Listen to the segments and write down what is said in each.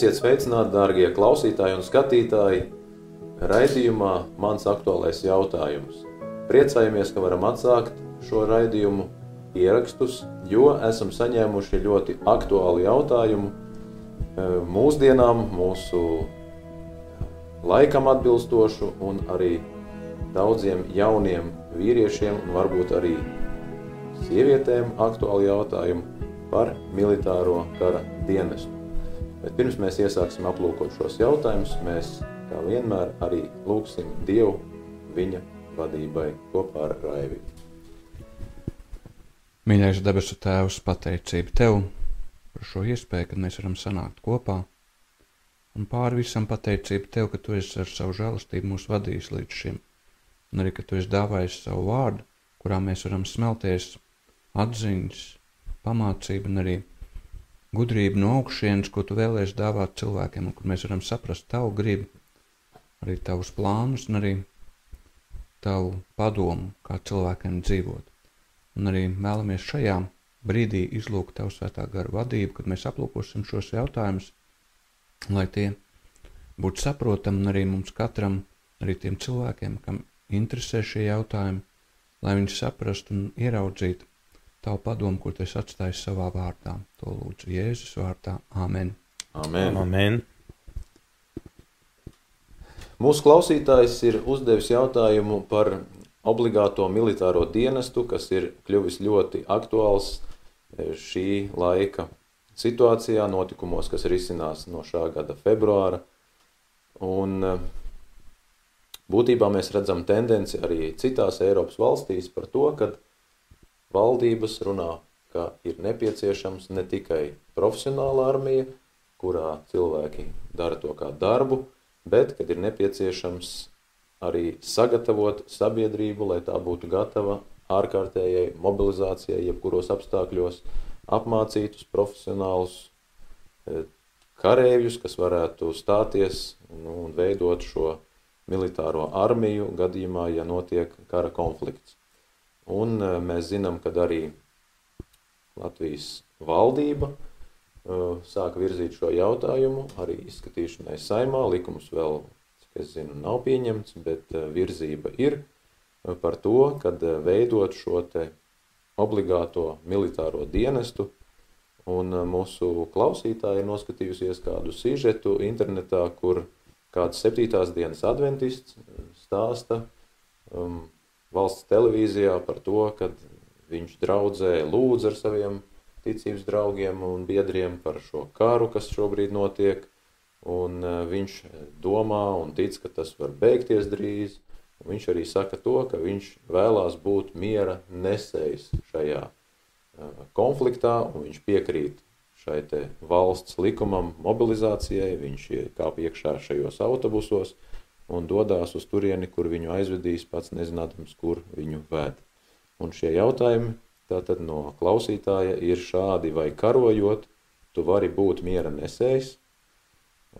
Esiet sveicināti, dārgie klausītāji un skatītāji! Raidījumā mans aktuālais jautājums. Priecājamies, ka varam atsākt šo raidījumu ierakstus, jo esam saņēmuši ļoti aktuālu jautājumu eh, mūsdienām, mūsu laikam atbilstošu un arī daudziem jauniem vīriešiem un varbūt arī sievietēm aktuālu jautājumu par militāro kara dienestu. Bet pirms mēs iesāksim aplūkot šos jautājumus, mēs kā vienmēr arī lūgsim Dievu viņa vadībai kopā ar Raivi. Mīļais debesu Tēvs, pateicība Tev par šo iespēju, ka mēs varam sanākt kopā. Un pāri visam pateicība Tev, ka Tu esi ar savu žēlastību mūs vadījis līdz šim un arī, ka tu esi dāvājis savu vārdu, kurā mēs varam smelties atziņas, pamācību un arī gudrību no augšienes, ko tu vēlēsi dāvāt cilvēkiem, un kur mēs varam saprast tavu gribu, arī tavus plānus un arī tavu padomu, kā cilvēkiem dzīvot. Un arī vēlamies šajā brīdī izlūgt tavu svētā gara vadību, kad mēs aplūkosim šos jautājumus, lai tie būtu saprotami arī mums katram, arī tiem cilvēkiem, kam interesē šie jautājumi, lai viņi saprastu un ieraudzītu tavu padomu, ko tu esi atstājis savā vārdā. To lūdzu Jēzus vārdā. Āmen. Amen. Amen. Mūsu klausītājs ir uzdevis jautājumu par obligāto militāro dienestu, kas ir kļuvis ļoti aktuāls e, šī laika situācijā, notikumos, kas risinās no šā gada februāra. Un e, Būtībā mēs redzam tendenci arī citās Eiropas valstīs par to, ka valdības runā, ka ir nepieciešams ne tikai profesionāla armija, kurā cilvēki dara to kā darbu, bet kad ir nepieciešams arī sagatavot sabiedrību, lai tā būtu gatava ārkārtējai mobilizācijai, jebkuros apstākļos, apmācītus profesionālus eh, karēļus, kas varētu stāties nu, un veidot šo militāro armiju gadījumā, ja notiek kara konflikts. Un e, mēs zinām, ka arī Latvijas valdība uh, sāka virzīt šo jautājumu, arī izskatīšanai saimā. Likums vēl, cik es zinu, nav pieņemts, bet uh, virzība ir par to, kad veidot šo te obligāto militāro dienestu. Un mūsu klausītāji ir noskatījusies kādu sižetu internetā, kur kāds septītās dienas adventists stāsta um, valsts televīzijā par to, ka viņš draudzē lūdz ar saviem ticības draugiem un biedriem par šo karu, kas šobrīd notiek, un uh, viņš domā un tic, ka tas var beigties drīz, un viņš arī saka to, ka viņš vēlās būt miera nesējs šajā uh, konfliktā, un viņš piekrīt šai valsts likumam mobilizācijai, viņš kāp iekšā šajos autobusos un dodās uz turieni, kur viņu aizvedīs pats nezinādams, kur viņu vēd. Un šie jautājumi tātad no klausītāja ir šādi, vai karojot, tu vari būt miera nesējs.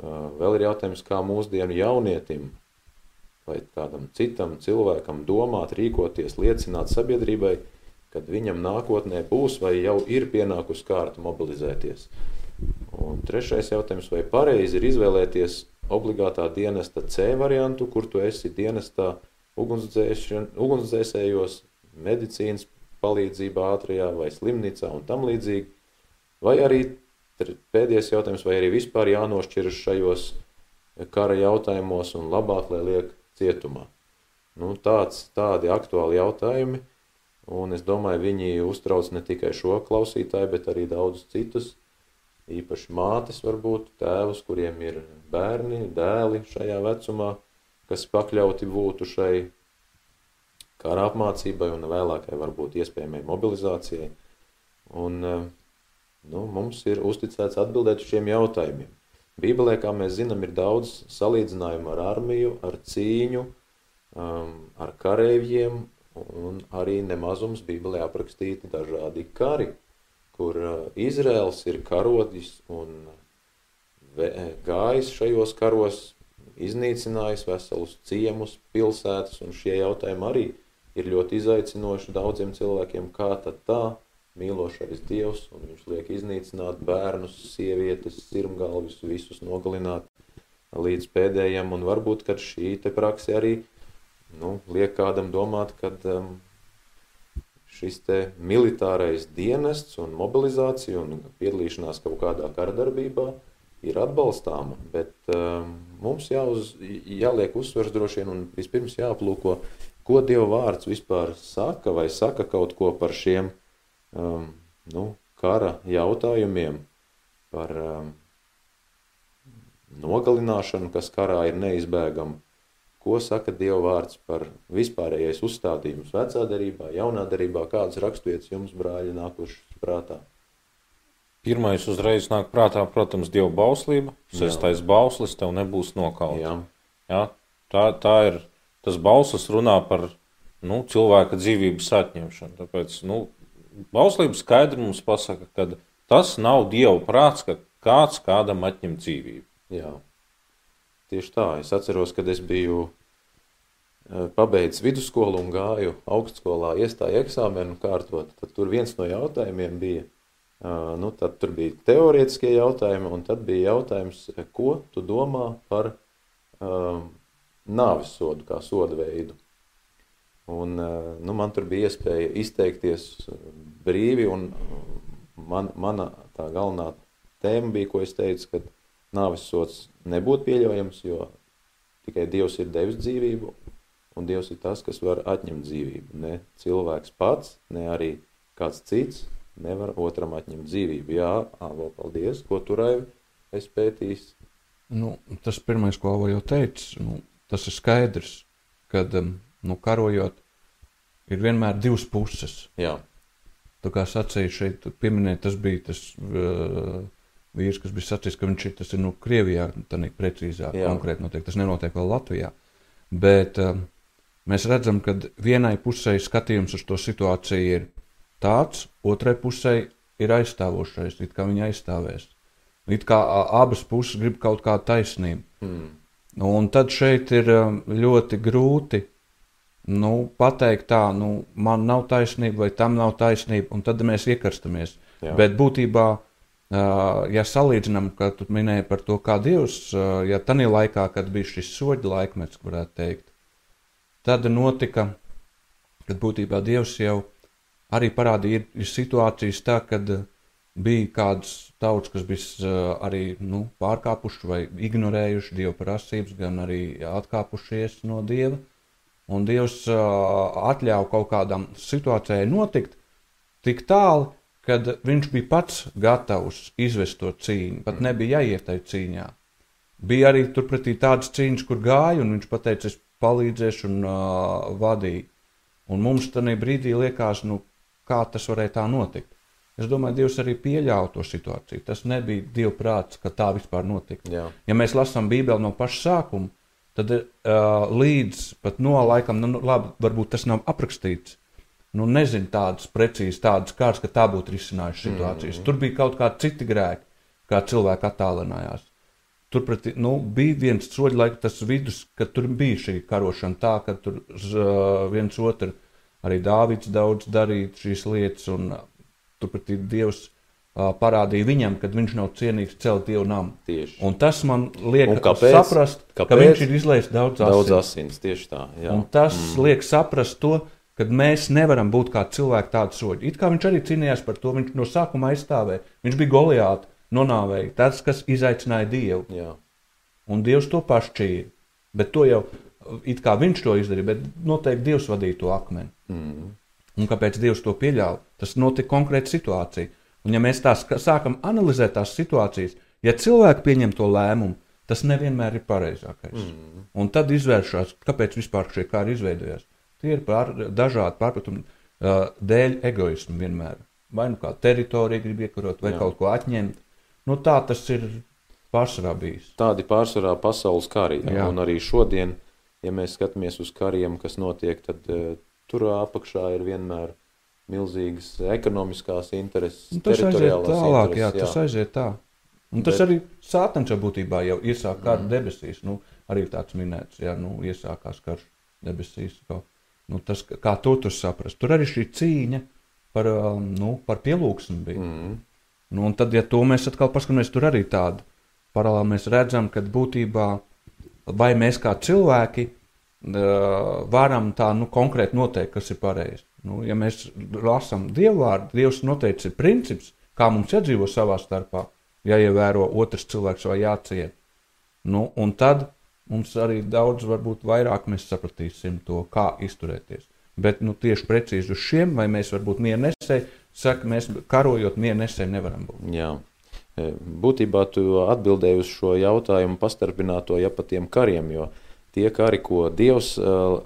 Vēl ir jautājums, kā mūsdienu jaunietim vai kādam citam cilvēkam domāt, rīkoties, liecināt sabiedrībai, kad viņam nākotnē būs vai jau ir pienākusi kārta mobilizēties. Un trešais jautājums, vai pareizi ir izvēlēties obligātā dienesta C variantu, kur tu esi dienestā ugunsdzēsējos, medicīnas palīdzībā ātrajā vai slimnīcā un tam līdzīgi, vai arī pēdējais jautājums, vai arī vispār jānošķiras šajos kara jautājumos un labāk, lai liek cietumā. Nu, tāds, tādi aktuāli jautājumi, Un es domāju, viņi uztrauc ne tikai šo klausītāju, bet arī daudzus citus, īpaši mātes, varbūt tēvus, kuriem ir bērni, dēli šajā vecumā, kas pakļauti būtu šai kara apmācībai un vēlākai varbūt iespējamai mobilizācijai. Un, nu, mums ir uzticēts atbildēt uz šiem jautājumiem. Bībelē, kā mēs zinām, ir daudz salīdzinājumu ar armiju, ar cīņu, um, ar kareiviem Un arī nemazums Bībelē aprakstīti dažādi kari, kur uh, Izraels ir karodis un gājis šajos karos, iznīcinājis veselus ciemus, pilsētas, un šie jautājumi arī ir ļoti izaicinoši daudziem cilvēkiem, kā tad tā, mīlošais dievs, un viņš liek iznīcināt bērnus, sievietes, sirmgalvis, visus nogalināt līdz pēdējiem, un varbūt, šī te prakse arī, nu, liek kādam domāt, kad um, šis militārais dienests un mobilizācija un piedalīšanās kaut kādā karadarbībā ir atbalstāma, bet um, mums jāuz, jāliek uzsvers droši vien un vispirms jāaplūko, ko Dieva vārds vispār saka vai saka kaut ko par šiem um, nu, kara jautājumiem, par um, nogalināšanu, kas karā ir neizbēgama. Ko saka Dieva vārds par vispārējais uzstādījums vecā derībā, jaunā derībā, kādas raksturietas jums, brāļi, nākušas prātā? Pirmais uzreiz nāk prātā, protams, Dieva bauslība. Sestais bauslis tev nebūs nokauts. Jā. Ja? Tā, tā ir, tas bauslis runā par nu, cilvēka dzīvības atņemšanu. Tāpēc nu, bauslība skaidri mums pasaka, ka tas nav Dieva prāts, ka kāds kādam atņem dzīvību. Jā. Tieši tā. Es atceros, kad es biju eh, pabeidzis vidusskolu un gāju augstskolā, iestāju eksāmenu kārtot. Tad tur viens no jautājumiem bija, eh, nu, tad tur bija teorētiskie jautājumi, un tad bija jautājums, ko tu domā par um, nāvis sodu kā soda veidu. Un, nu, man tur bija iespēja izteikties brīvi, un man, mana tā galvenā tēma bija, ko es teicu, ka nāves sots nebūtu pieļaujams, jo tikai Dievs ir devis dzīvību, un Dievs ir tas, kas var atņemt dzīvību. Ne cilvēks pats, ne arī kāds cits nevar otram atņemt dzīvību. Jā, Āvo, paldies, ko tu raivi esi pētījis? Nu, tas pirmais, ko Āvo jau teica, nu, tas ir skaidrs, kad um, nu, karojot, ir vienmēr divas puses. Jā. Tā kā sacīja šeit, pieminēt, tas bija tas uh, vīrs, kas bija sacījis, ka viņš ir, tas ir nu, Krievijā, tā ir precīzāk, Jā. konkrēti notiek. Tas nenotiek vēl Latvijā. Bet uh, mēs redzam, ka vienai pusē skatījums uz to situāciju ir tāds, otrai pusē ir aizstāvošais, it kā viņi aizstāvēs. It kā abas puses grib kaut kādu taisnību. Mm. Un tad šeit ir ļoti grūti nu, pateikt, tā, nu, man nav taisnība, vai tam nav taisnība, un tad mēs iekarstamies. Jā. Bet būtībā ja salīdzinām, ka tu minēji par to, kā Dievs, ja tajā laikā, kad bija šis soļu laikmets, varētu teikt, tad notika, kad būtībā Dievs jau arī parādīja ir situācijas tā, kad bija kādas tautas, kas bija arī nu, pārkāpuši vai ignorējuši Dieva prasības, gan arī atkāpušies no Dieva. Un Dievs atļāva kaut kādām situācijai notikt tik tālu, kad viņš bija pats gatavs izvest to cīņu, pat nebija jāiet tajā cīņā. Bija arī turpretī tādas cīņas, kur gāja, un viņš teica, es palīdzēšu un uh, vadīju. Un mums tajā brīdī liekas, nu, kā tas varēja tā notikt. Es domāju, Dievs arī pieļāva to situāciju. Tas nebija Dieva prāts, ka tā vispār notika. Jā. Ja mēs lasām Bībeli no paša sākuma, tad uh, līdz pat no laikam, nu, labi, varbūt tas nav aprakstīts, nu, nezinu tādas precīzi tādas kārtas, ka tā būtu risinājusi situācijas. Mm. Tur bija kaut kādi citi grēki, kā cilvēki attālinājās. Turpret, nu, bija viens soļu laiks, tas vidus, kad tur bija šī karošana tā, ka tur uh, viens otru arī Dāvids daudz darīja šīs lietas, un uh, turpret Dievs uh, parādīja viņam, ka viņš nav cienīgs celt dievu namu. Tieši. Un tas man liek kāpēc? saprast, kāpēc? ka viņš ir izlaists daudz asins. Daudz asins, tieši tā. Jā. Un tas mm. liek saprast to, kad mēs nevaram būt kā cilvēki tādu soļu. It kā viņš arī cīnījās par to, viņš no sākuma aizstāvēja. Viņš bija Goliāts, nonāvēja tas, kas izaicināja Dievu. Jā. Un Dievs to pašķīra. Bet to jau it kā viņš to izdarīja, bet noteikti Dievs vadīja to akmeni. Mm. Un kāpēc Dievs to pieļāva? Tas notika konkrēta situācija. Un ja mēs tā sākam analizēt tās situācijas, ja cilvēki pieņem to lēmumu, tas nevienmēr ir pareizākais. Mm. Un tad izvēršas, kāpēc vispār šie kāri izveidojās. Tie ir pār, dažādi pārpratumi uh, dēļ egoismu vienmēr. Vai nu kā teritorija grib iekarot, vai Jā. kaut ko atņemt. Nu, tā tas ir pārsvarā bijis. Tādi pārsvarā pasaules kari. Un arī šodien, ja mēs skatāmies uz kariem, kas notiek, tad uh, tur apakšā ir vienmēr milzīgas ekonomiskās intereses. Nu, tas aiziet tālāk, jā, jā, tas aiziet tā. Un tas Bet... arī sātančā būtībā jau iesāk kāru mm. debesīs. Nu, arī tāds minēts, jā, nu, iesākās karš debesīs. Kaut. Nu, tas, kā to tur saprast? Tur arī šī cīņa par, um, nu, par pielūgsmu bija. Mm. Nu, un tad, ja to mēs atkal paskatāmies, tur arī tādu paralēli mēs redzam, ka būtībā vai mēs kā cilvēki uh, varam tā nu, konkrēti noteikt, kas ir pareizi. Nu, ja mēs lasām dievu vārdu, Dievs noteikti ir princips, kā mums jādzīvo savā starpā, jāievēro otrs cilvēks vai jāciet. Nu, un tad mums arī daudz, varbūt vairāk mēs sapratīsim to, kā izturēties. Bet nu, tieši precīzi uz šiem, vai mēs varbūt mieru nesēji, saka, mēs karojot mieru nesēji nevaram būt. Jā. E, Būtībā tu atbildēji uz šo jautājumu pastarpināto ja pa tiem kariem, jo tie kari, ko Dievs uh,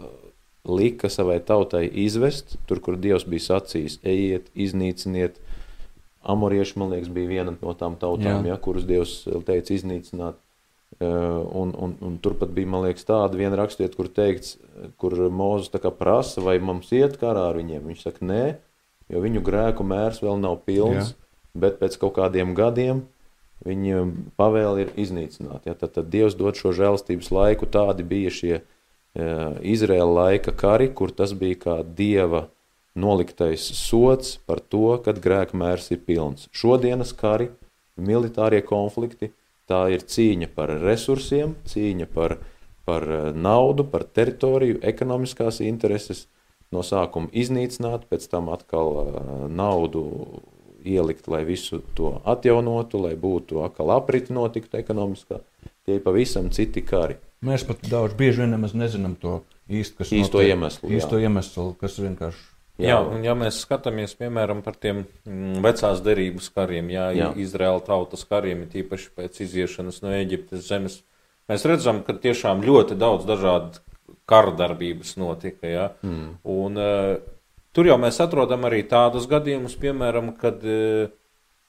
lika savai tautai izvest, tur, kur Dievs bija sacījis, ejiet, iznīciniet. Amorieši, man liekas, bija viena no tām tautām, Jā. ja, kurus Dievs teica iznīcināt. Un, un, un turpat bija, man liekas, tāda viena rakstiet, kur teikts, kur Mozus prasa, vai mums iet karā ar viņiem. Viņš saka, nē, jo viņu grēku mērs vēl nav pilns, Jā. Bet pēc kaut kādiem gadiem viņiem pavēle ir iznīcināt. Ja? Tad, tad Dievs dod šo žēlstības laiku, tādi bija šie uh, Izraēla laika kari, kur tas bija kā Dieva noliktais sots par to, kad grēka mērs ir pilns. Šodienas kari, militārie konflikti, tā ir cīņa par resursiem, cīņa par, par eh, naudu, par teritoriju, ekonomiskās intereses, no sākuma iznīcināt, pēc tam atkal uh, naudu ielikt, lai visu to atjaunotu, lai būtu atkal apriti notiktu ekonomiskā. Tie ir pavisam citi kari. Mēs pat daudz bieži vien nemaz nezinām to īsti, kas Īsto notiek. iemeslu, jā. Īsto iemeslu, kas vienkārši. Jā, jā, un ja mēs skatāmies, piemēram, par tiem mm, vecās derības kariem, jā, Jā. jā. Izraēla tautas kariem, tīpaši pēc iziešanas no Eģiptes zemes, mēs redzam, ka tiešām ļoti daudz dažādu kara darbības notika. Jā. Mm. Un, uh, tur jau mēs atrodam arī tādus gadījumus, piemēram, kad uh,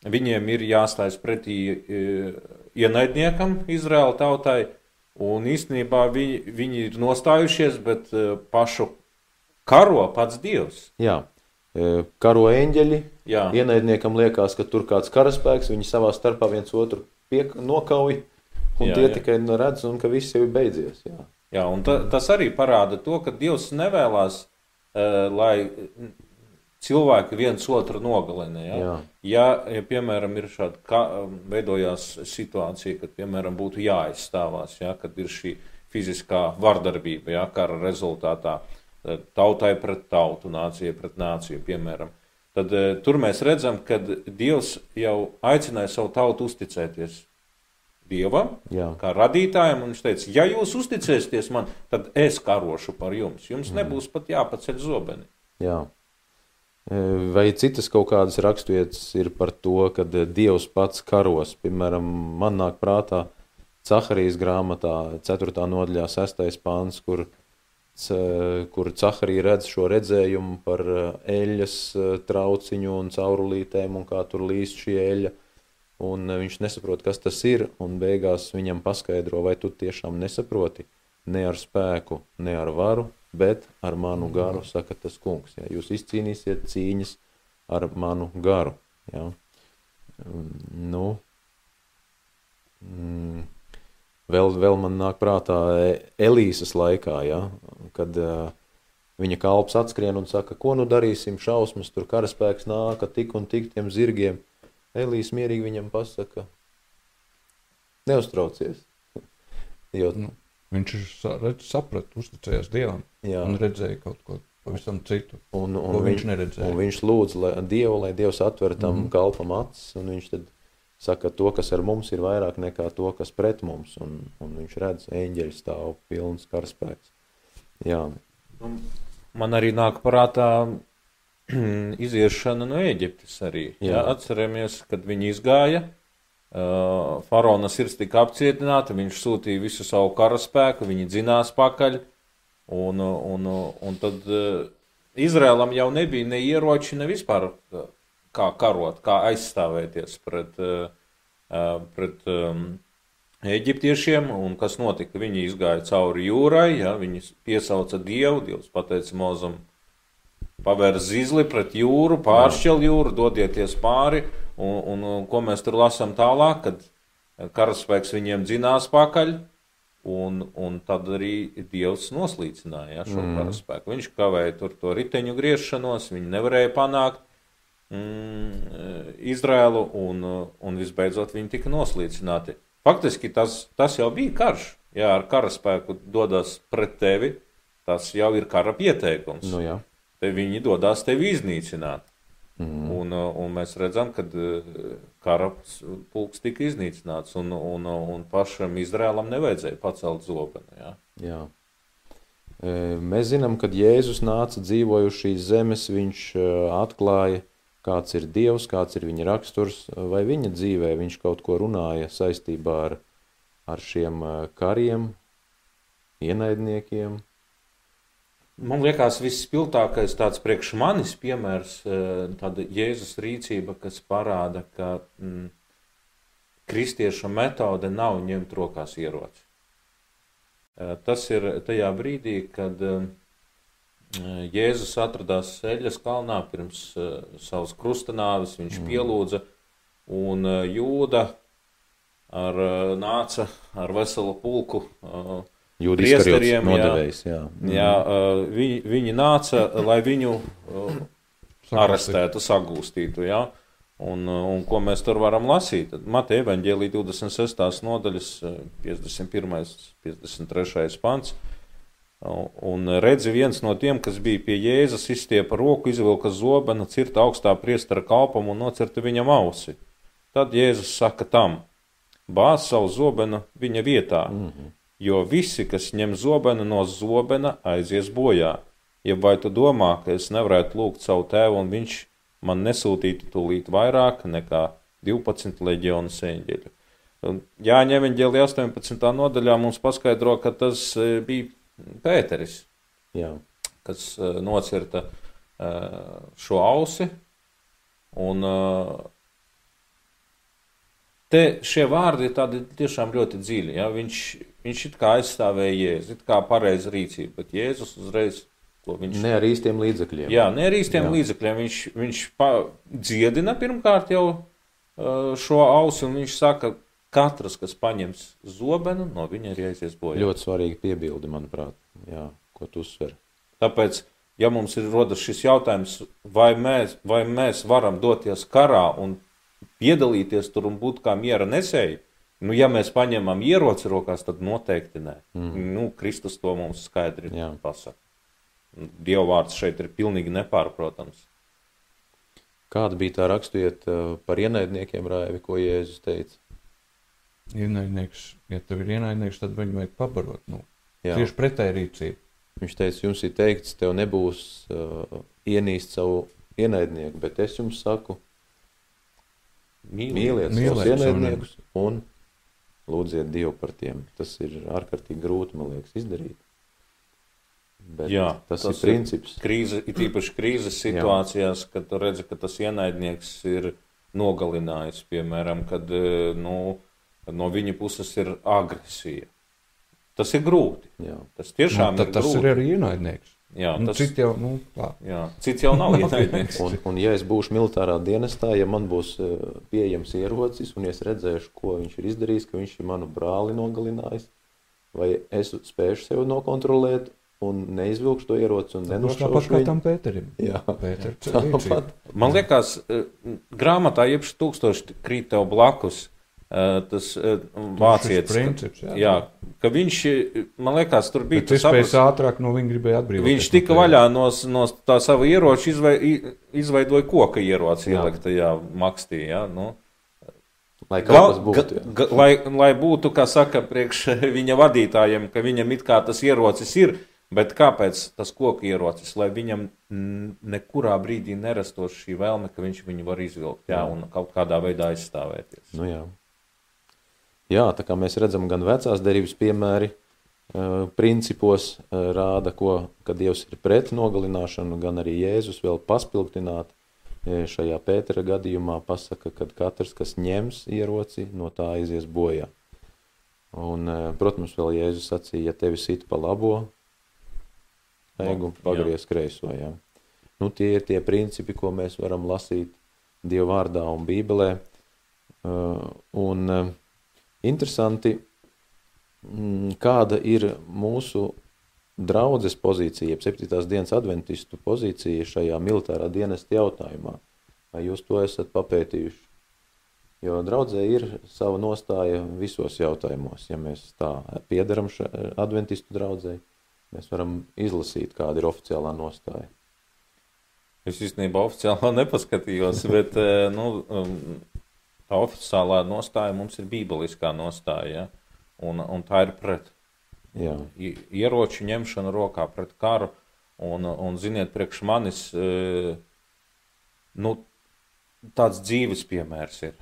viņiem ir jāstājas pretī uh, ienaidniekam, Izraēla tautai, un īstenībā viņi, viņi ir nostājušies, bet uh, pašu karo pats Dievs. Jā, karo eņģeļi. Jā. Ienaidniekam liekas, ka tur kāds karaspēks, viņi savā starpā viens otru piek, nokauj, un Jā, tie jā. tikai redz, un ka viss jau ir beidzies. Jā. Jā, un ta, tas arī parāda to, ka Dievs nevēlas, lai cilvēki viens otru nogalina. Ja? Jā. Ja, ja, piemēram, ir šāda kā, um, veidojās situācija, kad, piemēram, būtu jāizstāvās, ja, kad ir šī fiziskā vardarbība, ja, kara rezultātā, eh, tautai pret tautu, nācijai pret nāciju, piemēram, tad uh, tur mēs redzam, ka Dievs jau aicināja savu tautu uzticēties Dievam, Jā. kā radītājam, un viņš teica, ja jūs uzticēsieties man, tad es karošu par jums. Jums nebūs pat jāpaceļ zobeni. Jā. E, Vai citas kaut kādas raksturvietas ir par to, ka Dievs pats karos? Piemēram, man nāk prātā Caharijas grāmatā, 4. nodaļā, 6. pāns, kur, kur Caharija redz šo redzējumu par e, eļas e, trauciņu un caurulītēm un kā tur līst šī eļa. Un e, viņš nesaprot, kas tas ir, un beigās viņam paskaidro, vai tu tiešām nesaproti ne ar spēku, ne ar varu, bet ar manu garu, saka tas kungs. Ja? Jūs izcīnīsiet cīņas ar manu garu. Ja? Nu, mm, vēl, vēl man nāk prātā E- Elīzes laikā, ja? kad uh, viņa kalps atskrien un saka, ko nu darīsim, šausmas, tur karaspēks nāka tik un tik tiem zirgiem. Elīs mierīgi viņam pasaka, neuztraucies. Jo, Nu, viņš redz, saprat, uzticējās Dievam jā, un redzēja kaut ko pavisam citu, un, un, ko viņ- viņš neredzēja. Un viņš lūdz lai, Dievu, lai Dievs atver tam mm. -hmm. kalpam acis, un viņš tad saka, to, kas ar mums ir vairāk nekā to, kas pret mums, un, un viņš redz eņģeļu stāvu pilns karaspēks. Jā, Man arī nāk prātā iziešana no Eģiptes arī. Jā. Jā. Atceramies, kad viņi izgāja. Uh, Faraona sirds tika apcietināta, viņš sūtīja visu savu karaspēku, viņi dzinās pakaļ. Un, un, un tad uh, Izrēlam jau nebija ne ieroči, ne vispār uh, kā karot, kā aizstāvēties pret, uh, uh, pret um, eģiptiešiem. Un kas notika? Viņi izgāja cauri jūrai, ja, viņi piesauca Dievu, Dievs pateica Mozam, pavērs zizli pret jūru, pāršķel jūru, dodieties pāri. Un, un, un ko mēs tur lasām tālāk, kad karaspēks viņiem dzinās pakaļ. Un, un tad arī Dievs noslīcināja ja, šo mm. karaspēku. Viņš kavēja tur to riteņu griešanos, viņi nevarēja panākt. mm, Izrēlu, un, un visbeidzot viņi tika noslīcināti. Faktiski tas, tas jau bija karš. Jā, ar karaspēku dodas pret tevi, tas jau ir kara pieteikums. Nu, jā. Te viņi dodas tevi iznīcināt. Mm. Un, un mēs redzam, ka kara pulks tika iznīcināts, un, un, un pašam Izrēlam nevajadzēja pacelt zobenu. Jā. Jā. E, Mēs zinām, kad Jēzus nāca dzīvoju šīs zemes, viņš e, atklāja, kāds ir Dievs, kāds ir viņa raksturs, vai viņa dzīvē viņš kaut ko runāja saistībā ar, ar šiem e, kariem, ienaidniekiem. Man liekas, visspilgtākais tāds priekš manis piemērs, eh, tāda Jēzus rīcība, kas parāda, ka mm, kristieša metode nav ņemt rokās ieroci. Eh, Tas ir tajā brīdī, kad eh, Jēzus atradās Eļas kalnā pirms savas krustanāves, viņš pielūdza, un Jūda ar, nāca ar veselu pulku eh, Priesteriem, jā. nodevējs, jā. Jā, uh, viņi, viņi nāca, lai viņu arestētu, sagūstītu. Jā. Un, un ko mēs tur varam lasīt? Tad Mateja evaņģēlī 26. nodaļas, uh, 51. 53. pants. Un redzi viens no tiem, kas bija pie Jēzus, izstiepa roku, izvilka zobenu, cirta augstā priestara kalpam un nocirta viņam ausi. Tad Jēzus saka tam, bāz savu zobenu viņa vietā, mm -hmm. Jo visi, kas ņem zobenu no zobena, aizies bojā. Ja vai tu domā, ka es nevarētu lūgt savu tēvu un viņš man nesūtītu tūlīt vairāk nekā 12 leģionus eņģeļu? Jāņem evaņģēlī 18. nodaļā mums paskaidro, ka tas e, bija Pēteris, jā. kas eh, nocirta eh, šo ausi. Un te šie vārdi ir tādi tiešām ļoti dziļi. Ja? Viņš, viņš it kā aizstāvēja Jēzu, it kā pareizi rīcība, bet Jēzus uzreiz, ko viņš Ne ar īstiem līdzekļiem. Jā, ne ar īstiem Jā. līdzekļiem. Viņš, viņš pa, dziedina pirmkārt jau šo ausi, un viņš saka, katrs, kas paņems zobenu, no viņa ir jāizies bojā. Ļoti svarīgi piebildi, manuprāt, jā, ko tu uzsver. Tāpēc, ja mums ir rodas šis jautājums, vai mēs, vai mēs varam doties karā un piedalīties tur un būt kā miera nesēji, nu, ja mēs paņemam ieroci rokās, tad noteikti nē. Mm. Nu, Kristus to mums skaidri Jā. pasaka. Dieva vārds šeit ir pilnīgi nepārprotams. Kāda bija tā raksturiet uh, par ienaidniekiem, Raivi, ko Jēzus teica? Ienaidnieks, ja tev ir ienaidnieks, tad viņu vajag pabarot. Nu, Jā. tieši pretēji rīcība. Viņš teica, jums ir teikts, tev nebūs uh, ienīst savu ienaidnieku, bet es jums saku, mīliet savus Mīliet savu ienaidniekus un lūdziet Dievu par tiem. Tas ir ārkārtīgi grūti, man liekas, izdarīt. Bet Jā, tas, tas ir princips. Krīze, it īpaši krīzes situācijās, kad tu redzi, ka tas ienaidnieks ir nogalinājis, piemēram, kad eh, nu, no viņa puses ir agresija. Tas ir grūti. Jā. Tas tiešām nu, ir tas grūti. ir arī ienaidnieks. Jā, Nu, tas, Citi jau, nu, tā. jā, cits jau nav ienaidnieks. Un, un ja es būšu militārā dienestā, ja man būs uh, pieejams ierocis, un es redzēšu, ko viņš ir izdarījis, ka viņš ir manu brāli nogalinājis, vai es spēšu sevi nokontrolēt un neizvilkšu to ieroci tāpat kā tam Pēterim. Jā, Pēter, tāpat. Man liekas, eh, grāmatā iepš tūkstoši krīt tev blakus. Eh, Tas eh, vācietis, princips, jā. jā, ka viņš, eh, man liekas, tur bija tas iespējas saprast- ātrāk no viņa gribēja atbrīvoties. Viņš tika vaļā no, no tā sava ieroča, izvei, i- izveidoja koka ieroci, Jā. ielikt tajā makstī. Ja? Nu, Lai kas būtu. ga, jā. ga, lai, lai būtu, kā saka, priekš viņa vadītājiem, ka viņam it kā tas ierocis ir, bet kāpēc tas koka ierocis, lai viņam nekurā brīdī nerastos šī vēlme, ka viņš viņu var izvilkt jā, un kaut kādā veidā aizstāvēties. Nu, jā. Jā, tā kā mēs redzam, gan vecās derības piemēri principos rāda, ko, ka Dievs ir pret nogalināšanu, gan arī Jēzus vēl paspilgtināt eh, šajā Pētera gadījumā pasaka, ka katrs, kas ņems ieroci, no tā aizies bojā. Un, protams, vēl Jēzus sacīja, ja tevi sit pa labo, egu Jā. pagries kreiso, jā. Nu, tie ir tie principi, ko mēs varam lasīt Dieva vārdā un Bībelē. Uh, un uh, interesanti, mm, kāda ir mūsu draudzes pozīcija, jeb 7. dienas adventistu pozīcija šajā militārā dienesta jautājumā. Vai jūs to esat papētījuši? Jo draudzē ir sava nostāja visos jautājumos. Ja mēs tā piedaram adventistu draudzē, mēs varam izlasīt, kāda ir oficiālā nostāja. Es īstenībā oficiāli nepaskatījos, bet eh, nu, um, tā oficiālā nostāja mums ir bībeliskā nostāja, ja? un, un tā ir pret Jā. ieroču ņemšanu rokā, pret karu. Un, un ziniet, priekš manis e, nu, tāds dzīves piemērs ir.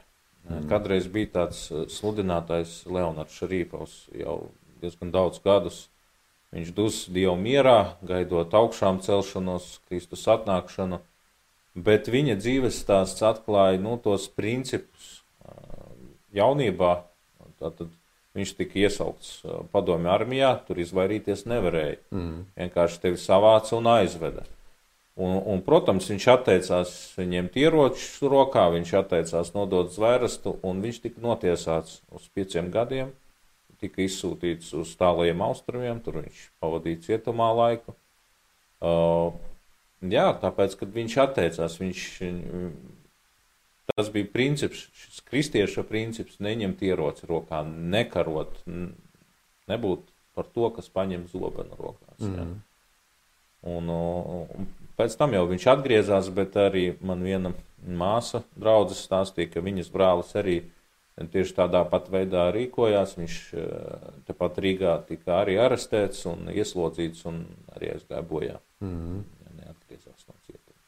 Mm. Kadreiz bija tāds e, sludinātājs Leonards Šarīpovs jau diezgan daudz gadus. Viņš dus Dievu mierā, gaidot augšām celšanos, Kristus atnākšanu, bet viņa dzīves stāsts atklāja nu, tos principus jaunībā. Tātad Viņš tika iesaukts uh, padomju armijā, tur izvairīties nevarēja. Mm. Vienkārši tevi savāca un aizveda. Un, un, protams, viņš atteicās ņemt ieročus rokā, viņš atteicās nodot zvērstu, un viņš tika notiesāts uz pieciem gadiem. Tika izsūtīts uz tālajiem austrumiem, tur viņš pavadīja cietumā laiku. Uh, jā, tāpēc, kad viņš atteicās, viņš Tas bija princips, šis kristieša princips, neņemt ieroci rokā, nekarot, nebūt par to, kas paņem zobenu rokās. Mm. Ja. Un, un pēc tam jau viņš atgriezās, bet arī man viena māsa draudzes stāstīja, ka viņas brālis arī tieši tādā pat veidā rīkojās. Viņš eh, tepat Rīgā tika arī arestēts un ieslodzīts un arī aizgāja bojā. Mm. Ja neatgriezās no cietuma.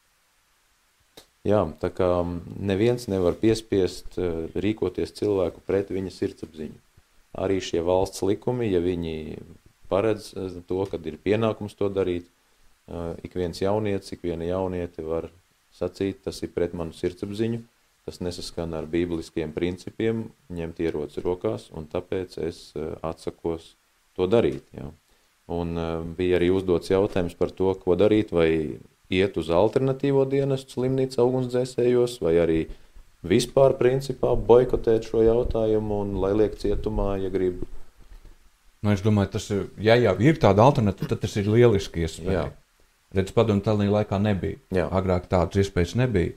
Jā, tā kā neviens nevar piespiest eh, rīkoties cilvēku pret viņa sirdsapziņu. Arī šie valsts likumi, ja viņi paredz eh, to, kad ir pienākums to darīt, eh, ik viens jaunietis, ik viena jauniete var sacīt, tas ir pret manu sirdsapziņu, tas nesaskan ar bībeliskiem principiem, ņemt ieroci rokās, un tāpēc es atsakos to darīt. Jā. Un bija arī uzdots jautājums par to, ko darīt, vai iet uz alternatīvo dienestu slimnīca ugunsdzēsējos, vai arī vispār principā boikotēt šo jautājumu un lai liek cietumā, ja grib. Nu, es domāju, tas ir, ja jau ir tāda alternatīva, tad tas ir lieliski iespēja. Redz, padomu tādā laikā nebija. Jā. Agrāk tādas iespējas nebija.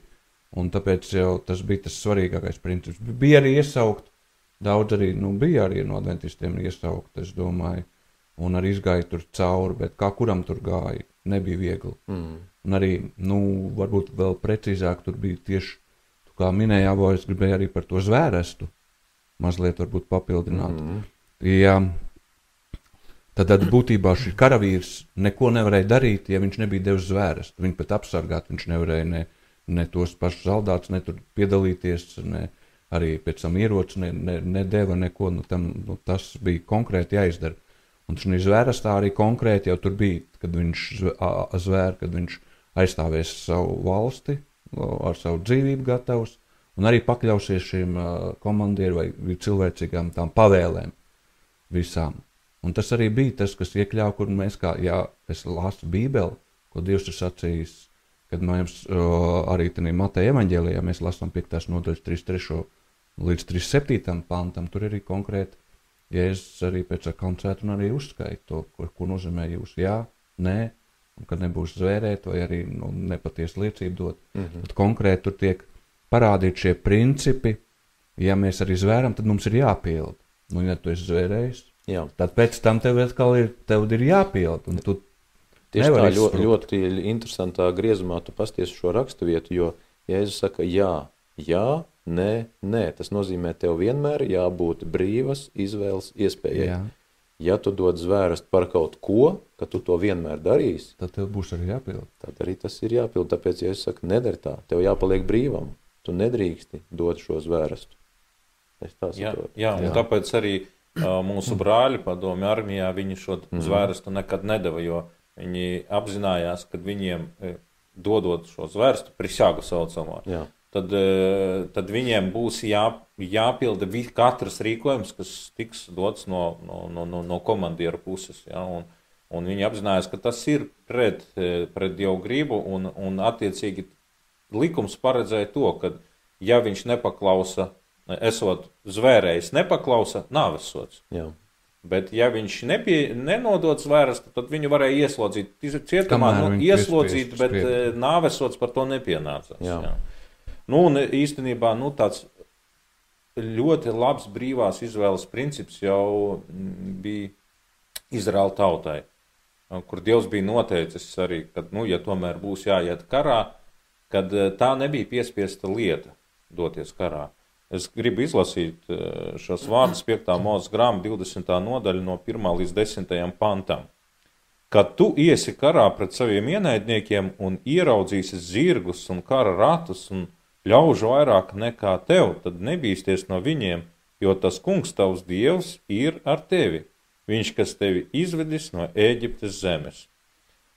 Un tāpēc jau tas bija tas svarīgākais princips. Bija arī iesaukt, daudz arī, nu, bija arī no dentistiem iesaukt, es domāju, un arī izgāja tur cauri, bet kā kuram tur gāja, nebija viegli. Mm. Un arī, nu, varbūt vēl precīzāk tur bija tieši, kā minēja Avo, es gribēju arī par to zvērestu mazliet varbūt papildināt. Mm -hmm. ja, tad, tad būtībā šis karavīrs neko nevarēja darīt, ja viņš nebija devis zvērestu. Viņu pat apsargāt viņš nevarēja ne, ne tos pašus zaldātus, ne tur piedalīties, ne arī pēc tam ieroci ne, ne, nedeva neko. Nu, tam, nu, tas bija konkrēti jāizdara. Un šī zvērstā arī konkrēti jau tur bija, kad viņš zvēra, kad viņš aizstāvēs savu valsti, ar savu dzīvību gatavs, un arī pakļausies šīm komandieru vai cilvēcīgām tām pavēlēm visām. Un tas arī bija tas, kas iekļāva, kur mēs, kā ja es lasu Bībeli, ko Dievs ir sacījis, kad mēs arī tādā Mateja evaņģēlijā mēs lasām 5. nodaļas 33. līdz 37. pantam, tur arī konkrēti, es arī pēc koncerta un arī uzskaitu to, ko, ko nozīmē jūs jā, nē, kad nebūs zvērēt vai arī nu, nepatiesu liecību dot. Mm -hmm. Tad konkrēti tur tiek parādīti šie principi. Ja mēs arī zvēram, tad mums ir jāpild. Nu, ja tu esi zvērējis, Jā. tad pēc tam tev atkal ir, tev ir jāpild. Tieši tā ļoti, ļoti interesantā griezumā tu pasties šo rakstu vietu, jo Jēzus saka jā, jā, nē, nē. Tas nozīmē, tev vienmēr jābūt brīvas izvēles iespējai. Jā. Ja tu dod zvērst par kaut ko, ka tu to vienmēr darīsi, tad tev būs arī jāpild. Tad arī tas ir jāpild. Tāpēc, ja es saku, nedari tā, tev jāpaliek brīvam. Tu nedrīksti dot šo zvērstu. Es tā saprotu. Jā, jā, un jā. tāpēc arī uh, mūsu brāļi padomju armijā viņi šo mm -hmm. zvērstu nekad nedeva, jo viņi apzinājās, ka viņiem dodot šo zvērstu, prisāgu saucamā, jā tad, eh, tad viņiem būs jā, jāpilda katrs rīkojums, kas tiks dots no, no, no, no, komandiera puses. Ja, un, un viņi apzinājās, ka tas ir pret, eh, pret Dievu gribu, un, un attiecīgi likums paredzēja to, ka ja viņš nepaklausa, esot zvērējis, nepaklausa, nāvesots. Jā. Bet, ja viņš nepie, nenodod zvērstu, tad viņu varēja ieslodzīt cietumā, nu, ieslodzīt, bet eh, nāvesots par to nepienācās. Jā. Jā. Nu, un īstenībā nu, tāds ļoti labs brīvās izvēles princips jau bija Izraēla tautai, kur Dievs bija noteicis arī, ka, nu, ja tomēr būs jāiet karā, kad eh, tā nebija piespiesta lieta doties karā. Es gribu izlasīt eh, šos vārdus 5. mūža grāmatā, 20. nodaļa, no 1 līdz 10. pantam. Kad tu iesi karā pret saviem ienaidniekiem un ieraudzīsi zirgus un kara ratus un ļaužu vairāk nekā tev, tad nebīsties no viņiem, jo tas kungs tavs dievs ir ar tevi, viņš, kas tevi izvedis no Ēģiptes zemes.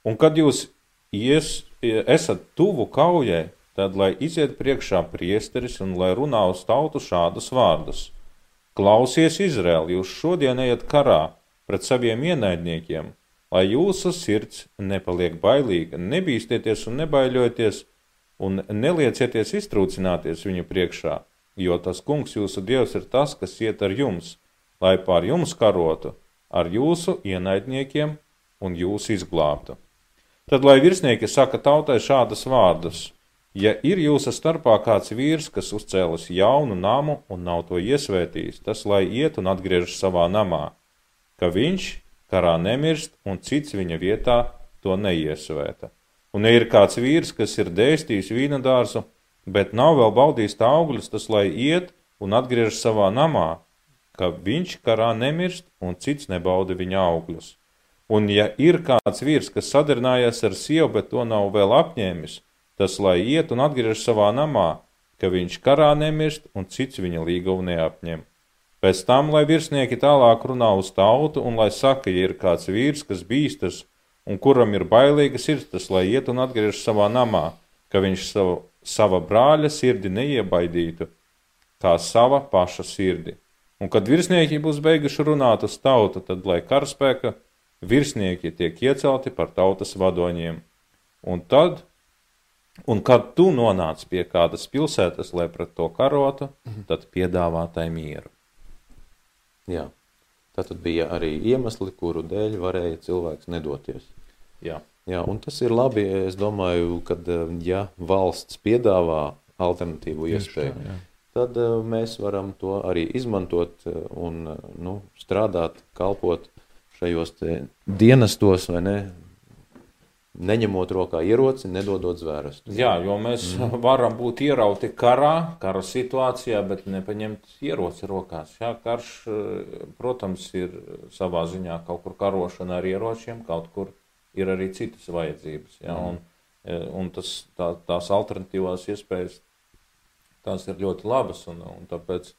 Un kad jūs ies, esat tuvu kaujai, tad lai iziet priekšā priesteris un lai runā uz tautu šādus vārdus. Klausies, Izraēl, jūs šodien ejat karā pret saviem ienaidniekiem, lai jūsu sirds nepaliek bailīga, nebīsties un nebaiļoties, un neliecieties iztrūcināties viņu priekšā, jo tas kungs jūsu dievs ir tas, kas iet ar jums, lai pār jums karotu ar jūsu ienaidniekiem un jūs izglābtu. Tad, lai virsnieki saka tautai šādas vārdus, Ja ir jūsu starpā kāds vīrs, kas uzcēlis jaunu namu un nav to iesvētījis, tas lai iet un atgriežas savā namā, ka viņš karā nemirst un cits viņa vietā to neiesvēta. Un, ja ir kāds vīrs, kas ir dēstījis vīna dārzu, bet nav vēl baudījis tā augļus, tas lai iet un atgriežas savā namā, ka viņš karā nemirst un cits nebauda viņa augļus. Un, ja ir kāds vīrs, kas sadarinājies ar sievu, bet to nav vēl apņēmis, tas lai iet un atgriežas savā namā, ka viņš karā nemirst un cits viņa līgumu neapņem. Pēc tam, lai virsnieki tālāk runā uz tautu un lai saka, ja ir kāds vīrs, kas bīstas un kuram ir bailīga sirds, tas lai iet un atgriežas savā namā, ka viņš savu, sava brāļa sirdi neiebaidītu, kā sava paša sirdi. Un kad virsnieki būs beiguši runāt uz tautu, tad lai karaspēka virsnieki tiek iecelti par tautas vadoņiem. Un tad Un kad tu nonāc pie kādas pilsētas, lai pret to karotu, mhm. tad piedāvā tai mieru. Jā, tad bija arī iemesli, kuru dēļ varēja cilvēks nedoties. Jā. Jā, un tas ir labi, es domāju, kad ja valsts piedāvā alternatīvu iespēju, tā, tad eh, mēs varam to arī izmantot eh, un nu, strādāt, kalpot šajos dienestos, vai ne, neņemot rokā ieroci, nedodot zvērstu. Jā, jo mēs mm. varam būt ierauti karā, kara situācijā, bet nepaņemt ieroci rokās. Jā, karš, eh, protams, ir savā ziņā kaut kur karošana ar ieročiem, kaut kur ir arī citas vajadzības. Jā, mm. un, eh, un tas, tā, tās alternatīvās iespējas, tās ir ļoti labas, un, un tāpēc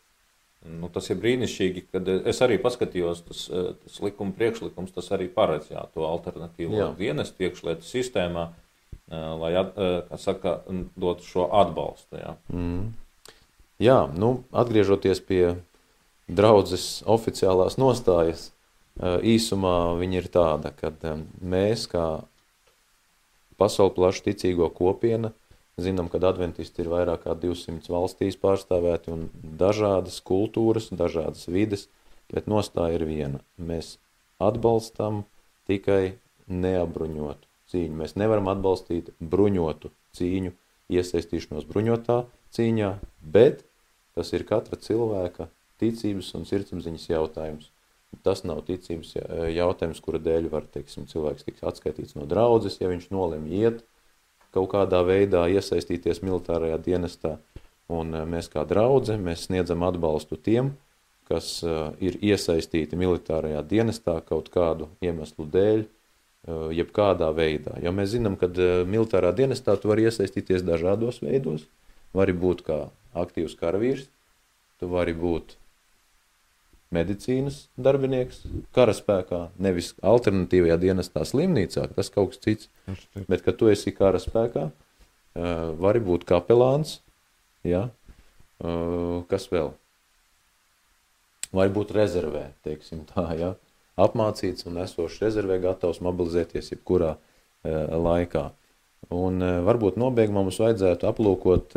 Nu, tas ir brīnišķīgi, kad es arī paskatījos, tas, eh, tas likuma priekšlikums, tas arī paredz jā, to alternatīvo dienestu iekšlietu sistēmā, lai, kā saka, dotu šo atbalstu. Jā, mm. jā nu, atgriežoties pie draudzes oficiālās nostājas, īsumā viņa ir tāda, ka mēs kā pasauli plašu ticīgo kopiena – Zinām, ka adventisti ir vairāk kā 200 valstīs pārstāvēti un dažādas kultūras, dažādas vides, bet nostāja ir viena. Mēs atbalstam tikai neapbruņotu cīņu. Mēs nevaram atbalstīt bruņotu cīņu, iesaistīšanos bruņotā cīņā, bet tas ir katra cilvēka ticības un sirdsapziņas jautājums. Tas nav ticības jautājums, kura dēļ var, teiksim, cilvēks tiks atskaitīts no draudzes, ja viņš nolem iet kaut kādā veidā iesaistīties militārajā dienestā. Un eh, mēs kā draudze, mēs sniedzam atbalstu tiem, kas uh, ir iesaistīti militārajā dienestā kaut kādu iemeslu dēļ, jebkādā veidā. Jo mēs zinām, ka militārā dienestā tu vari iesaistīties dažādos veidos. Vari būt kā aktīvs karavīrs, tu vari būt medicīnas darbinieks karaspēkā, nevis alternatīvajā dienestā slimnīcā, tas kaut kas cits. Bet, kad tu esi karaspēkā, vari būt kapelāns, ja? kas vēl? Vai būt rezervē, teiksim tā, ja? apmācīts un esošs rezervē, gatavs mobilizēties jebkurā laikā. Un varbūt nobeigumā mums vajadzētu aplūkot,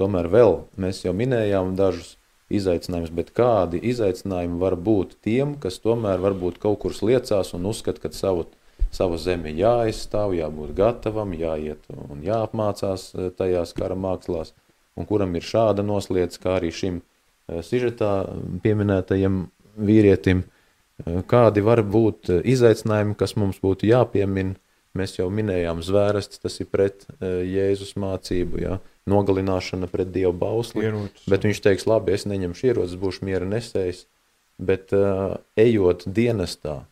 tomēr vēl, mēs jau minējām dažus izaicinājums, bet kādi izaicinājumi var būt tiem, kas tomēr varbūt kaut kur sliecās un uzskata, ka savu, savu zemi jāizstāv, jābūt gatavam, jāiet un jāapmācās eh, tajās kara mākslās. un kuram ir šāda nosliec, kā arī šim eh, sižetā pieminētajam vīrietim, eh, kādi var būt izaicinājumi, kas mums būtu jāpiemina. Mēs jau minējām zvērests, tas ir pret Jēzus mācību, ja? Nogalināšana pret Dievu bausli, Ierocis. bet viņš teiks, labi, es neņemšu ierocis, būšu miera nesējs, bet uh, ejot dienestā,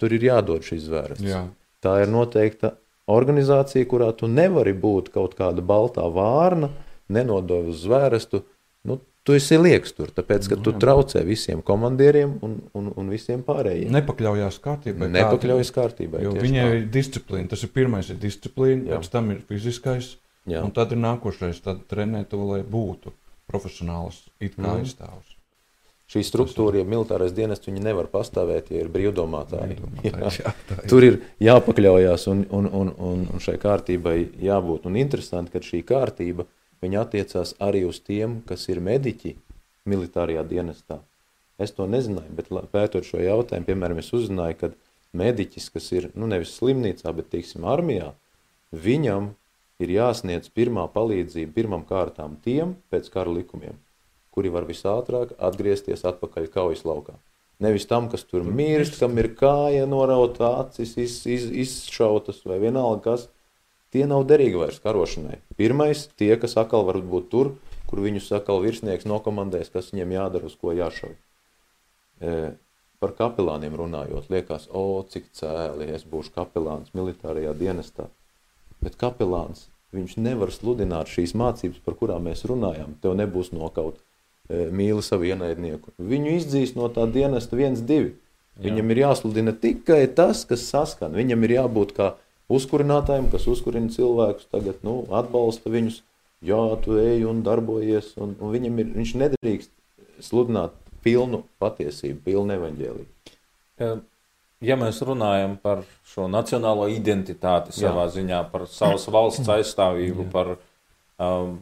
tur ir jādod šis zvērests. Jā. Tā ir noteikta organizācija, kurā tu nevari būt kaut kāda baltā vārna, nenodod uz zvērestu. Nu, tu esi lieks tur, tāpēc, ka tu traucē visiem komandieriem un, un, un visiem pārējiem. Nepakļaujās kārtībai. Nepakļaujas kārtībai. Viņai tā. ir disciplīna. Tas ir pirmais, ir disciplīna, Jā. pēc tam ir fiziskais, Jā. un tad ir nākošais. Tad trenē to, lai būtu profesionāls it kā Mhm. aizstāvs. Šī struktūra, ja militārais dienests, viņi nevar pastāvēt, ja ir brīvdomātāji. Jā. Jā, tā ir. Tur ir jāpakļaujas un, un, un, un, un šai kārtībai jābūt. Un interesanti, ka šī kārtība attiecās arī uz tiem, kas ir mediķi militārajā dienestā. Es to nezināju, bet pētot šo jautājumu, piemēram, es uzzināju, ka mediķis, kas ir nu, nevis slimnīcā, bet teiksim, armijā, viņam ir jāsniedz pirmā palīdzība pirmām kārtām tiem pēc kara likumiem, kuri var visātrāk atgriezties atpakaļ kaujas laukā. Nevis tam, kas tur mirst, kam ir kāja norauta, acis iz, iz, izšautas vai vienalga kas. Tie nav derīgi vairs karošanai. Pirmais, tie, kas atkal var būt tur, kur viņus atkal virsnieks nokomandēs, kas viņiem jādara, uz ko jāšauj. E, par kapelāniem runājot, liekas, o, cik cēli es būšu kapelāns militārajā dienestā. Bet kapelāns, viņš nevar sludināt šīs mācības, par kurām mēs runājam. Tev nebūs nokaut e, mīli savu ienaidnieku. Viņu izdzīs no tā dienesta viens, divi. Viņam ir jāsludina tikai tas, kas saskan. Viņam ir jābūt kā uzkurinātājiem, kas uzkurina cilvēkus, tagad nu, atbalsta viņus. Jā, tu ej un darbojies, un, un viņam ir, viņš nedrīkst sludināt pilnu patiesību, pilnu evaņģēliju. Ja mēs runājam par šo nacionālo identitāti Jā. savā ziņā, par savas valsts aizstāvību, par. Um,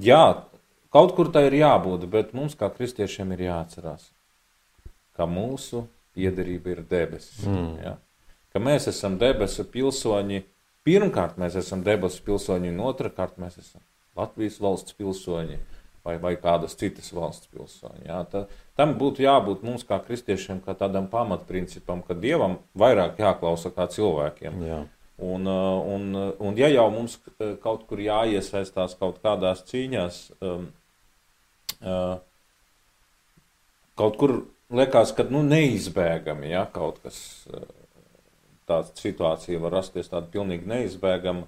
jā, kaut kur tā ir jābūt, bet mums kā kristiešiem ir jāatcerās, ka mūsu piederība ir debesis. Mm. Ja? Ka mēs esam debesu pilsoņi. Pirmkārt, mēs esam debesu pilsoņi, un otrkārt, mēs esam Latvijas valsts pilsoņi vai, vai kādas citas valsts pilsoņi. Ja? Ta, tam būtu jābūt mums kā kristiešiem, kā tādam pamatprincipam, ka dievam vairāk jāklausa kā cilvēkiem. Jā. Un, uh, un, uh, un ja jau mums uh, kaut kur jāiesaistās kaut kādās cīņās, um, uh, kaut kur liekas, ka nu, neizbēgami ja, kaut kas tāds situācija var rasties tāda pilnīgi neizbēgama,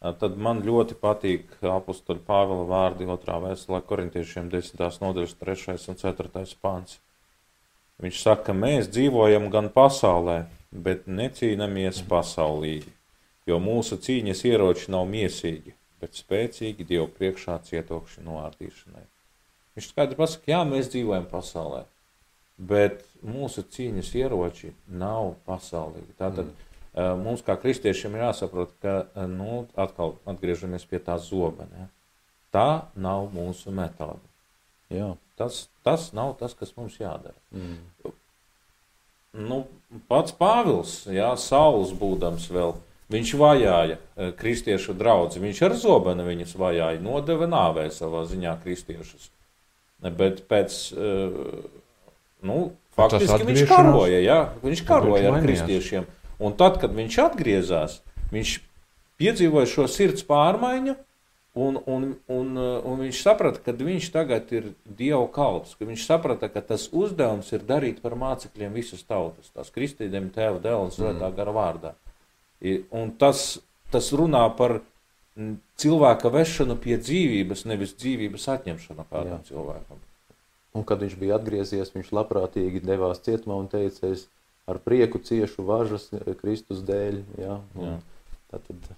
tad man ļoti patīk apustuļa Pāvila vārdi otrā vēstulē korintiešiem 10. nodaļas 3. un 4. pāns. Viņš saka, ka mēs dzīvojam gan pasaulē, bet necīnāmies pasaulīgi, jo mūsu cīņas ieroči nav miesīgi, bet spēcīgi Dievu priekšā cietokši noārdīšanai. Viņš skaidri pasaka, jā, mēs dzīvojam pasaulē, bet mūsu cīņas ieroči nav pasaulīgi. Tātad mm. Mums kā kristiešiem ir jāsaprot, ka nu, atkal atgriežamies pie tā zobena. Ja? Tā nav mūsu metode. Jā. Tas, tas nav tas, kas mums jādara. Mm. Nu, pats Pāvils, jā, Sauls būdams vēl, viņš vajāja kristiešu draugu. Viņš ar zobenu viņus vajāja, nodeva nāvē savā ziņā kristiešus. Bet pēc, nu, faktiski viņš karoja, jā, viņš karoja ar kristiešiem. Un tad, kad viņš atgriezās, viņš piedzīvoja šo sirds pārmaiņu. Un, un, un, un viņš saprata, ka viņš tagad ir Dieva kalps, ka viņš saprata, ka tas uzdevums ir darīt par mācekļiem visas tautas, tās kristītiem tēva dēla un svētā gara vārdā. Un tas, tas runā par cilvēka vešanu pie dzīvības, nevis dzīvības atņemšanu kādam Jā. cilvēkam. Un, kad viņš bija atgriezies, viņš labprātīgi devās cietumā un teica, es ar prieku ciešu važas eh, Kristus dēļ. Jā, Jā. Tātad,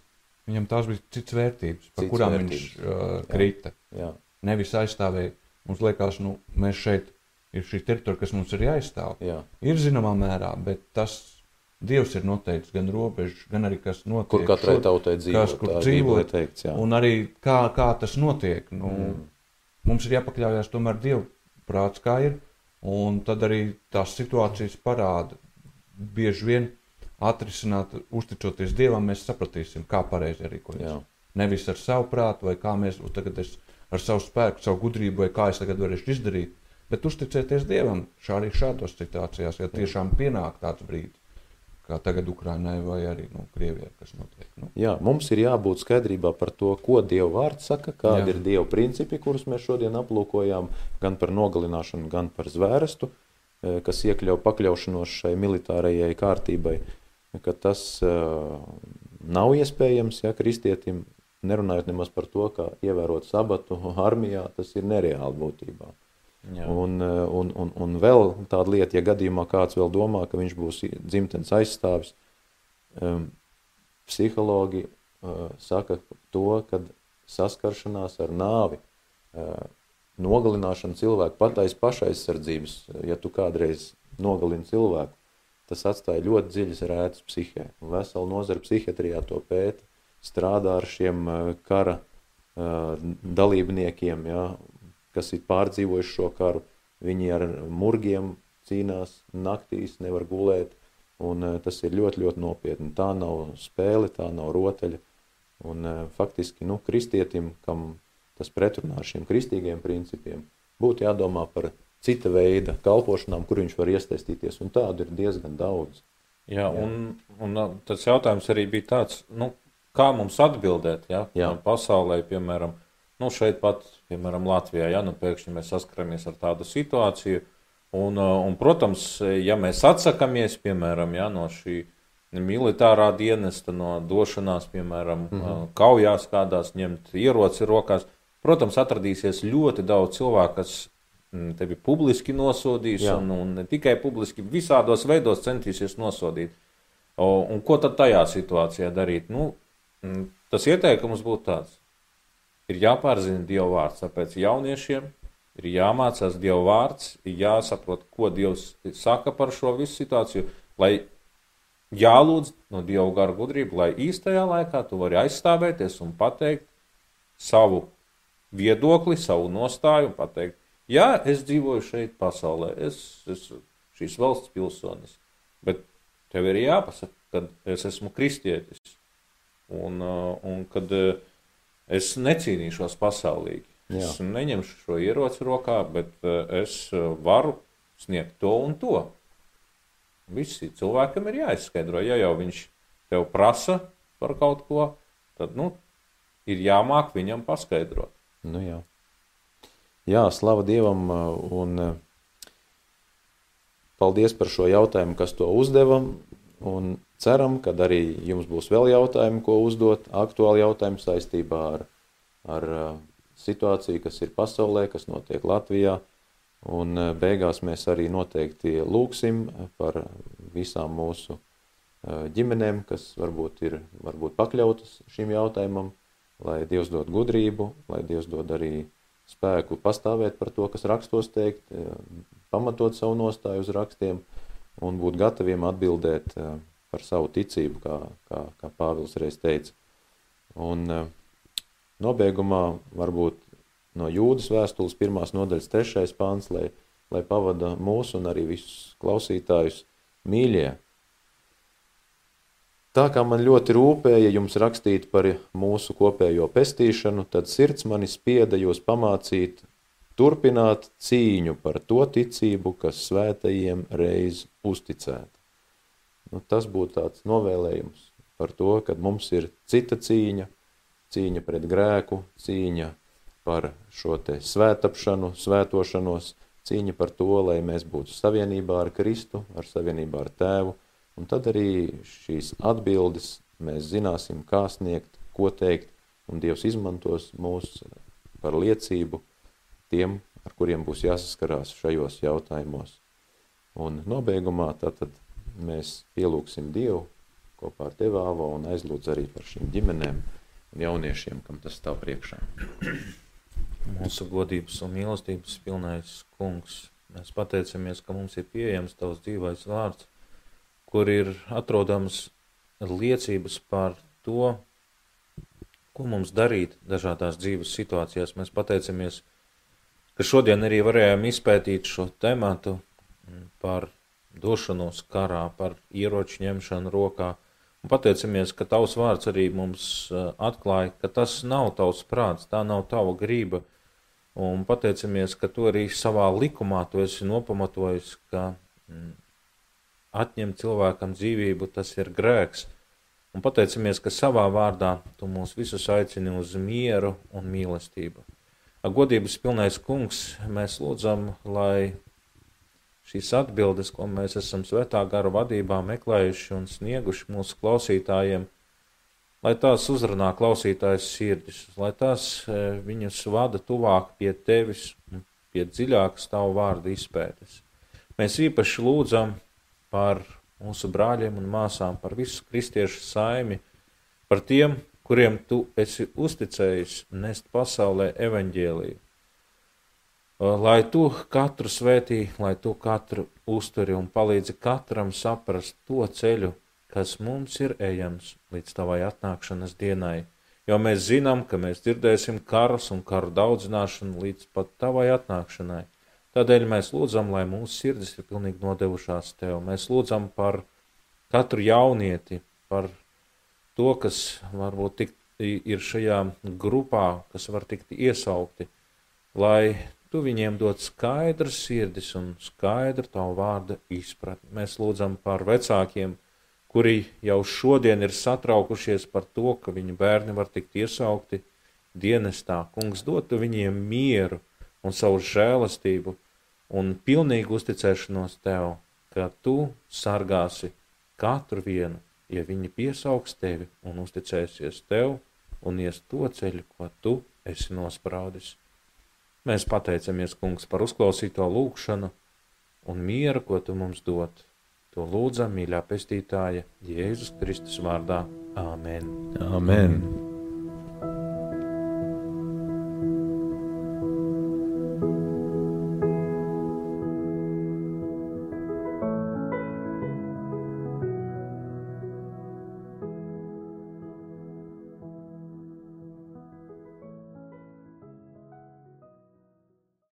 Viņam tās bija citas vērtības, par Citas kurām vērtības. viņš uh, krita. jā, Nevis aizstāvēja. Mums liekas, nu, mēs šeit ir šī teritorija, kas mums ir jāaizstāv. jā. Ir zināmā mērā, bet tas Dievs ir noteicis gan robežas, gan arī kas notiek. Kur katrai šur, tautai dzīvo? kas, kur dzīvo, teikts, jā. Un arī kā, kā tas notiek. Nu, Mm. Mums ir jāpakļaujas tomēr Dievu prāts, kā ir. Un tad arī tās situācijas parāda. Bieži vien atrisināt, uzticoties Dievam, mēs sapratīsim, kā pareizi rīkoties. Nevis ar savu prātu, vai kā mēs tagad es ar savu spēku, savu gudrību, vai kā es tagad varēšu izdarīt, bet uzticēties Dievam šā arī šādos situācijās, ja tiešām pienāk tāds brīdis kā tagad Ukrainai vai arī nu, Krievijai, kas notiek. Nu. Jā, mums ir jābūt skaidrībā par to, ko Dieva vārds saka, kādi Jā. ir Dieva principi, kurus mēs šodien aplūkojām, gan par nogalināšanu, gan par zvērestu, eh, kas iekļauj pakļaušanos šai militārajai kārtībai, ka tas uh, nav iespējams, ja kristietim, nerunājot nemaz par to, kā ievērot sabatu armijā, tas ir nereāli būtībā. Un, eh, un, un, un vēl tāda lieta, ja gadījumā kāds vēl domā, ka viņš būs dzimtenes aizstāvis, um, psihologi uh, saka to, ka saskaršanās ar nāvi, uh, nogalināšana cilvēku patais pašaizsardzības, ja tu kādreiz nogalini cilvēku, tas atstāja ļoti dziļas rētas psihē. Un vesela nozara psihiatrijā to pēta, strādā ar šiem kara uh, dalībniekiem, ja, kas ir pārdzīvojuši šo karu. Viņi ar murgiem cīnās naktīs, nevar gulēt, un uh, tas ir ļoti, ļoti nopietni. Tā nav spēle, tā nav rotaļa, un faktiski, nu, kristietim, kam tas pretrunā ar šiem kristīgiem principiem, būtu jādomā par cita veida kalpošanām, kur viņš var iesaistīties, un tādu ir diezgan daudz. Jā, jā. Un, un tas jautājums arī bija tāds, nu, kā mums atbildēt, ja, jā. pasaulē, piemēram, Nu, šeit pat, piemēram, Latvijā, ja nu pēkšņi mēs saskaramies ar tādu situāciju, un, un protams, ja mēs atsakāmies, piemēram, ja, no šī militārā dienesta, no došanās, piemēram, mm -hmm. kaujās kādās, ņemt ieroci rokās, protams, atradīsies ļoti daudz cilvēku, kas mm, tevi publiski nosodīs, Jā. un, un ne tikai publiski, visādos veidos centīsies nosodīt. O, un ko tad tajā situācijā darīt? Nu, mm, tas ieteikums būtu tāds ir jāpārzina Dieva vārds. Tāpēc jauniešiem ir jāmācās Dieva vārds, jāsaprot, ko Dievs saka par šo visu situāciju, lai jālūdz no Dieva gara gudrība, lai īstajā laikā tu vari aizstāvēties un pateikt savu viedokli, savu nostāju un pateikt, jā, es dzīvoju šeit pasaulē, es esmu šīs valsts pilsonis, bet tev ir jāpasaka, ka es esmu kristietis. Un, uh, un kad uh, Es necīnīšos pasaulīgi. Jā. Es neņemšu šo ieroci rokā, bet eh, es eh, varu sniegt to un to. Visi cilvēkam ir jāizskaidro. Ja jau viņš tev prasa par kaut ko, tad nu, ir jāmāk viņam paskaidrot. Nu, jā. jā, slava Dievam un paldies par šo jautājumu, kas to uzdeva. Un Ceram, ka arī jums būs vēl jautājumi, ko uzdot, aktuāli jautājumi saistībā ar, ar uh, situāciju, kas ir pasaulē, kas notiek Latvijā. Un uh, beigās mēs arī noteikti lūksim par visām mūsu uh, ģimenēm, kas varbūt ir varbūt pakļautas šim jautājumam, lai Dievs dod gudrību, lai Dievs dod arī spēku pastāvēt par to, kas rakstos teikt, pamatot savu nostāju uz rakstiem un būt gataviem atbildēt par savu ticību, kā, kā, kā Pāvils reiz teica. Un uh, nobeigumā varbūt no jūdas vēstules pirmās nodaļas trešais pāns, lai, lai pavada mūsu un arī visus klausītājus mīļie. Tā kā man ļoti rūpēja jums rakstīt par mūsu kopējo pestīšanu, tad sirds mani spieda jūs pamācīt, turpināt cīņu par to ticību, kas svētajiem reiz uzticēta. Nu, tas būtu tāds novēlējums par to, ka mums ir cita cīņa, cīņa pret grēku, cīņa par šo te svētapšanu, svētošanos, cīņa par to, lai mēs būtu savienībā ar Kristu, ar savienībā ar Tēvu, un tad arī šīs atbildes mēs zināsim, kā sniegt, ko teikt, un Dievs izmantos mūs par liecību tiem, ar kuriem būs jāsaskarās šajos jautājumos. Un nobeigumā tātad mēs pielūgsim Dievu kopā ar Tevi, Āvo, un aizlūdz arī par šīm ģimenēm un jauniešiem, kam tas stāv priekšā. Mūsu godības un mīlestības pilnais kungs, mēs pateicamies, ka mums ir pieejams Tavs dzīvais vārds, kur ir atrodams liecības par to, ko mums darīt dažādās dzīves situācijās. Mēs pateicamies, ka šodien arī varējām izpētīt šo tematu par došanos karā, par ieroču ņemšanu rokā Un pateicamies, ka tavs vārds arī mums atklāja, ka tas nav tavs prāts, tā nav tava grība. Un pateicamies, ka tu arī savā likumā tu esi nopamatojis, ka mm, atņemt cilvēkam dzīvību tas ir grēks. Un pateicamies, ka savā vārdā tu mūs visus aicini uz mieru un mīlestību. Godības pilnais kungs, mēs lūdzam, lai šīs atbildes, ko mēs esam svētā gara vadībā meklējuši un snieguši mūsu klausītājiem, lai tās uzrunā klausītājas sirdis, lai tās e, viņus vada tuvāk pie tevis un pie dziļākas tavu vārdu izpētes. Mēs īpaši lūdzam par mūsu brāļiem un māsām, par visu kristiešu saimi, par tiem, kuriem tu esi uzticējis nest pasaulē evaņģēliju lai tu katru svētī, lai tu katru uzturi un palīdzi katram saprast to ceļu, kas mums ir ejams līdz tavai atnākšanas dienai. Jo mēs zinām, ka mēs dzirdēsim karus un karu daudzināšanu līdz pat tavai atnākšanai. Tādēļ mēs lūdzam, lai mūsu sirdis ir pilnīgi nodevušās tev. Mēs lūdzam par katru jaunieti, par to, kas varbūt tik, ir šajā grupā, kas var tikt iesaukti, lai Tu viņiem dod skaidru sirdis un skaidru tavu vārdu izpratni. Mēs lūdzam par vecākiem, kuri jau šodien ir satraukušies par to, ka viņu bērni var tikt iesaukti dienestā. Kungs, dotu viņiem mieru un savu žēlastību un pilnīgu uzticēšanos tev, ka tu sargāsi katru vienu, ja viņi piesaugs tevi un uzticēsies tev un ies to ceļu, ko tu esi nospraudis. Mēs pateicamies, Kungs, par uzklausīto lūgšanu un mieru, ko Tu mums dod. To lūdzam, mīļā pestītāja, Jēzus Kristus vārdā. Āmen! Āmen.